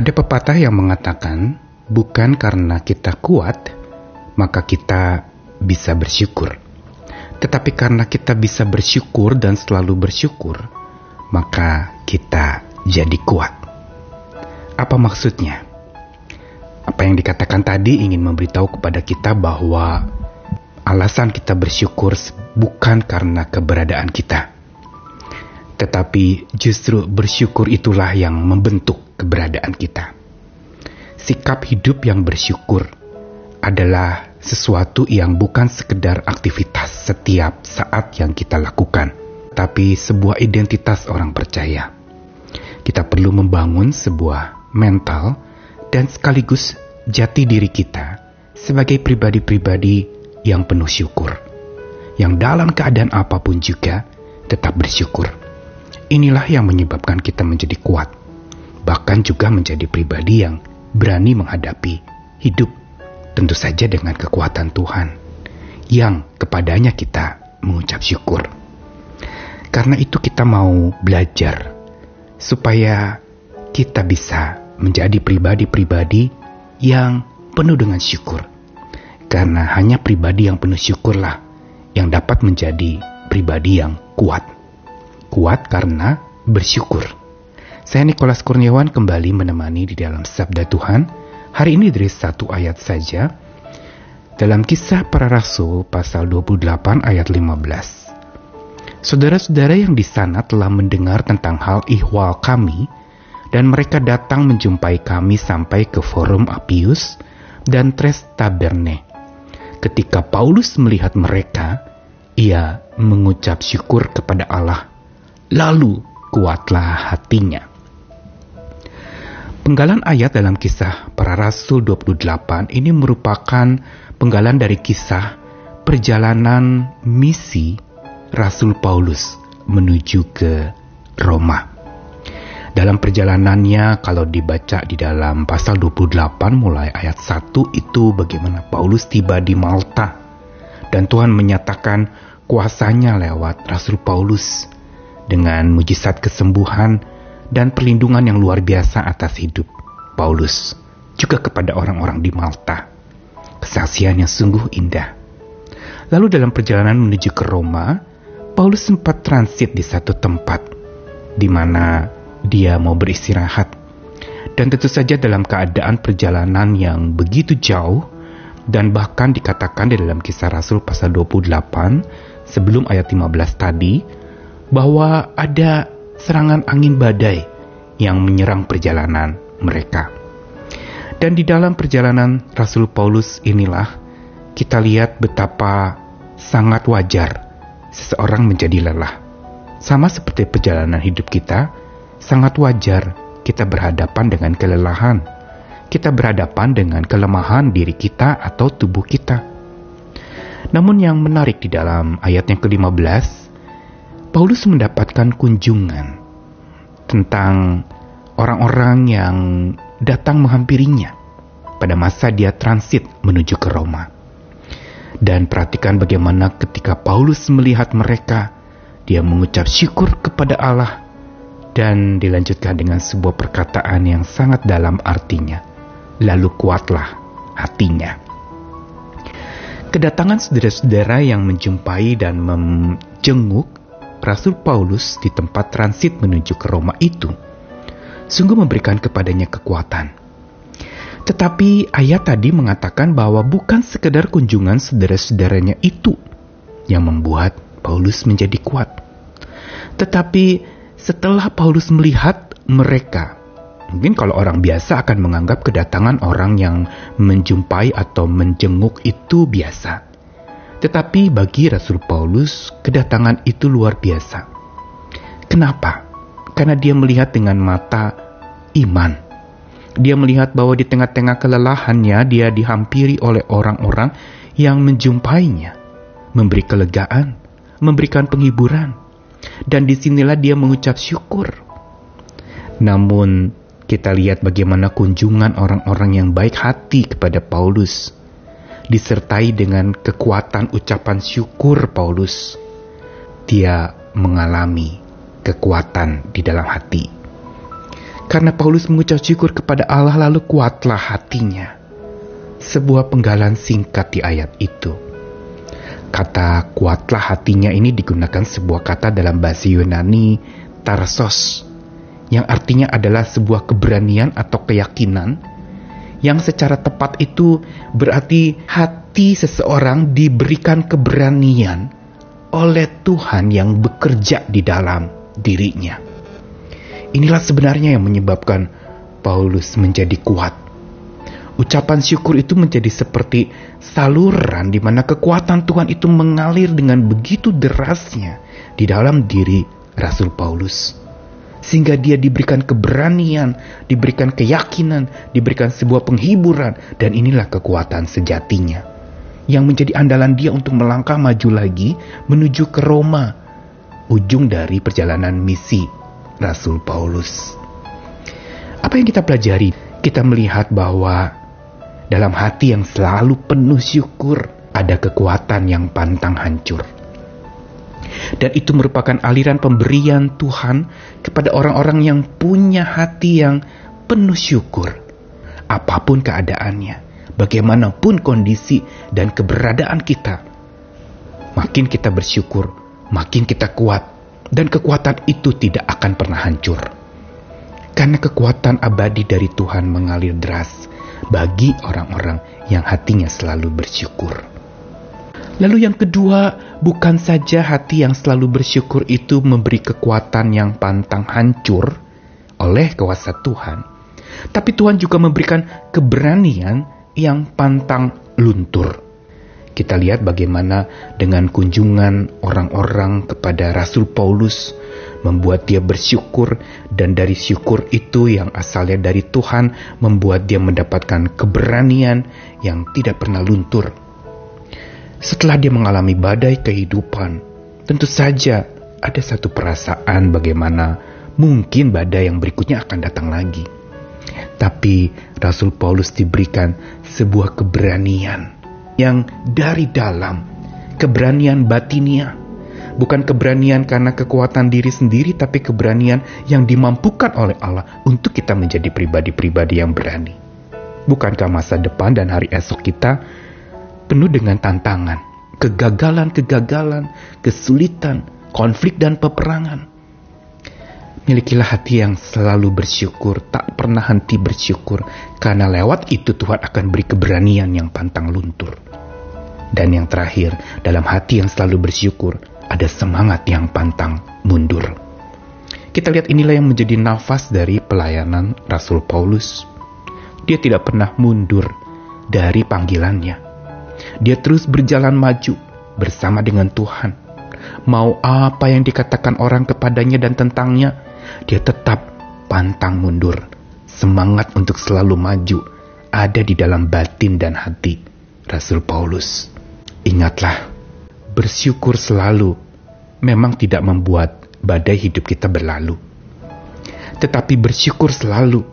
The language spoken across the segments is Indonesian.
Ada pepatah yang mengatakan, bukan karena kita kuat, maka kita bisa bersyukur. Tetapi karena kita bisa bersyukur dan selalu bersyukur, maka kita jadi kuat. Apa maksudnya? Apa yang dikatakan tadi ingin memberitahu kepada kita bahwa alasan kita bersyukur bukan karena keberadaan kita, tetapi justru bersyukur itulah yang membentuk keberadaan kita. Sikap hidup yang bersyukur adalah sesuatu yang bukan sekedar aktivitas setiap saat yang kita lakukan, tapi sebuah identitas orang percaya. Kita perlu membangun sebuah mental dan sekaligus jati diri kita sebagai pribadi-pribadi yang penuh syukur, yang dalam keadaan apa pun juga tetap bersyukur. Inilah yang menyebabkan kita menjadi kuat, bahkan juga menjadi pribadi yang berani menghadapi hidup, tentu saja dengan kekuatan Tuhan, yang kepadanya kita mengucap syukur. Karena itu, kita mau belajar supaya kita bisa menjadi pribadi-pribadi yang penuh dengan syukur. Karena hanya pribadi yang penuh syukurlah yang dapat menjadi pribadi yang kuat. Kuat karena bersyukur. Saya Nikolas Kurniawan kembali menemani di dalam Sabda Tuhan. Hari ini dari satu ayat saja. Dalam kisah para rasul pasal 28 ayat 15. Saudara-saudara yang di sana telah mendengar tentang hal ihwal kami dan mereka datang menjumpai kami sampai ke forum Apius dan Tres Taberne. Ketika Paulus melihat mereka, ia mengucap syukur kepada Allah. Lalu kuatlah hatinya. Penggalan ayat dalam kisah para rasul 28 ini merupakan penggalan dari kisah perjalanan misi Rasul Paulus menuju ke Roma. Dalam perjalanannya kalau dibaca di dalam pasal 28 mulai ayat 1 itu bagaimana Paulus tiba di Malta dan Tuhan menyatakan kuasanya lewat Rasul Paulus dengan mujizat kesembuhan dan perlindungan yang luar biasa atas hidup Paulus juga kepada orang-orang di Malta. Kesaksian yang sungguh indah. Lalu dalam perjalanan menuju ke Roma, Paulus sempat transit di satu tempat di mana dia mau beristirahat. Dan tentu saja dalam keadaan perjalanan yang begitu jauh dan bahkan dikatakan di dalam kisah Rasul pasal 28 sebelum ayat 15 tadi bahwa ada serangan angin badai yang menyerang perjalanan mereka. Dan di dalam perjalanan Rasul Paulus inilah kita lihat betapa sangat wajar seseorang menjadi lelah. Sama seperti perjalanan hidup kita, sangat wajar kita berhadapan dengan kelelahan. Kita berhadapan dengan kelemahan diri kita atau tubuh kita. Namun yang menarik di dalam ayat yang ke-15, Paulus mendapatkan kunjungan tentang orang-orang yang datang menghampirinya pada masa dia transit menuju ke Roma. Dan perhatikan bagaimana ketika Paulus melihat mereka, dia mengucap syukur kepada Allah dan dilanjutkan dengan sebuah perkataan yang sangat dalam artinya. Lalu kuatlah hatinya. Kedatangan saudara-saudara yang menjumpai dan menjenguk Rasul Paulus di tempat transit menuju ke Roma itu sungguh memberikan kepadanya kekuatan. Tetapi ayat tadi mengatakan bahwa bukan sekedar kunjungan saudara-saudaranya itu yang membuat Paulus menjadi kuat. Tetapi setelah Paulus melihat mereka, mungkin kalau orang biasa akan menganggap kedatangan orang yang menjumpai atau menjenguk itu biasa. Tetapi bagi Rasul Paulus, kedatangan itu luar biasa. Kenapa? Karena dia melihat dengan mata iman. Dia melihat bahwa di tengah-tengah kelelahannya dia dihampiri oleh orang-orang yang menjumpainya, memberi kelegaan, memberikan penghiburan, dan di sinilah dia mengucap syukur. Namun kita lihat bagaimana kunjungan orang-orang yang baik hati kepada Paulus disertai dengan kekuatan ucapan syukur Paulus. Dia mengalami kekuatan di dalam hati. Karena Paulus mengucap syukur kepada Allah lalu kuatlah hatinya. Sebuah penggalan singkat di ayat itu. Kata kuatlah hatinya ini digunakan sebuah kata dalam bahasa Yunani tarsos yang artinya adalah sebuah keberanian atau keyakinan yang secara tepat itu berarti hati seseorang diberikan keberanian oleh Tuhan yang bekerja di dalam dirinya. Inilah sebenarnya yang menyebabkan Paulus menjadi kuat. Ucapan syukur itu menjadi seperti saluran di mana kekuatan Tuhan itu mengalir dengan begitu derasnya di dalam diri Rasul Paulus. Sehingga dia diberikan keberanian, diberikan keyakinan, diberikan sebuah penghiburan, dan inilah kekuatan sejatinya. Yang menjadi andalan dia untuk melangkah maju lagi menuju ke Roma, ujung dari perjalanan misi Rasul Paulus. Apa yang kita pelajari? Kita melihat bahwa dalam hati yang selalu penuh syukur ada kekuatan yang pantang hancur. Dan itu merupakan aliran pemberian Tuhan kepada orang-orang yang punya hati yang penuh syukur. Apa pun keadaannya, bagaimanapun kondisi dan keberadaan kita, makin kita bersyukur, makin kita kuat, dan kekuatan itu tidak akan pernah hancur. Karena kekuatan abadi dari Tuhan mengalir deras bagi orang-orang yang hatinya selalu bersyukur. Lalu yang kedua, bukan saja hati yang selalu bersyukur itu memberi kekuatan yang pantang hancur oleh kuasa Tuhan, tapi Tuhan juga memberikan keberanian yang pantang luntur. Kita lihat bagaimana dengan kunjungan orang-orang kepada Rasul Paulus membuat dia bersyukur dan dari syukur itu yang asalnya dari Tuhan membuat dia mendapatkan keberanian yang tidak pernah luntur. Setelah dia mengalami badai kehidupan, tentu saja ada satu perasaan bagaimana mungkin badai yang berikutnya akan datang lagi. Tapi Rasul Paulus diberikan sebuah keberanian yang dari dalam, keberanian batinia. Bukan keberanian karena kekuatan diri sendiri, tapi keberanian yang dimampukan oleh Allah untuk kita menjadi pribadi-pribadi yang berani. Bukankah masa depan dan hari esok kita penuh dengan tantangan, kegagalan-kegagalan, kesulitan, konflik dan peperangan? Milikilah hati yang selalu bersyukur, tak pernah henti bersyukur, karena lewat itu Tuhan akan beri keberanian yang pantang luntur. Dan yang terakhir, dalam hati yang selalu bersyukur, ada semangat yang pantang mundur. Kita lihat inilah yang menjadi nafas dari pelayanan Rasul Paulus. Dia tidak pernah mundur dari panggilannya. Dia terus berjalan maju bersama dengan Tuhan. Mau apa yang dikatakan orang kepadanya dan tentangnya, dia tetap pantang mundur. Semangat untuk selalu maju ada di dalam batin dan hati Rasul Paulus. Ingatlah, bersyukur selalu memang tidak membuat badai hidup kita berlalu. Tetapi bersyukur selalu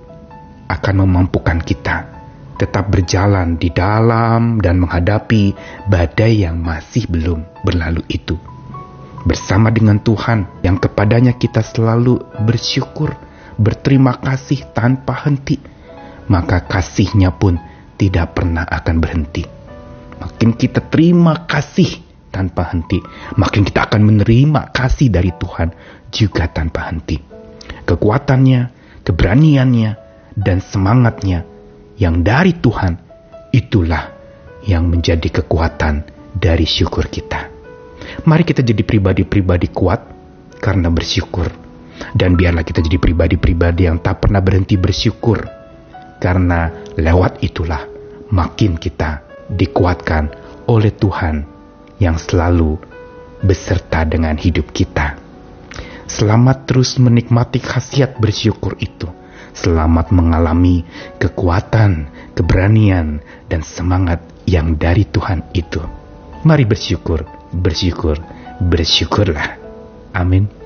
akan memampukan kita tetap berjalan di dalam dan menghadapi badai yang masih belum berlalu itu. Bersama dengan Tuhan yang kepadanya kita selalu bersyukur, berterima kasih tanpa henti, maka kasihnya pun tidak pernah akan berhenti makin kita terima kasih tanpa henti, makin kita akan menerima kasih dari Tuhan juga tanpa henti. Kekuatannya, keberaniannya, dan semangatnya yang dari Tuhan, itulah yang menjadi kekuatan dari syukur kita. Mari kita jadi pribadi-pribadi kuat karena bersyukur. Dan biarlah kita jadi pribadi-pribadi yang tak pernah berhenti bersyukur. Karena lewat itulah makin kita dikuatkan oleh Tuhan yang selalu beserta dengan hidup kita. Selamat terus menikmati khasiat bersyukur itu. Selamat mengalami kekuatan, keberanian, dan semangat yang dari Tuhan itu. Mari bersyukur, bersyukur, bersyukurlah. Amin.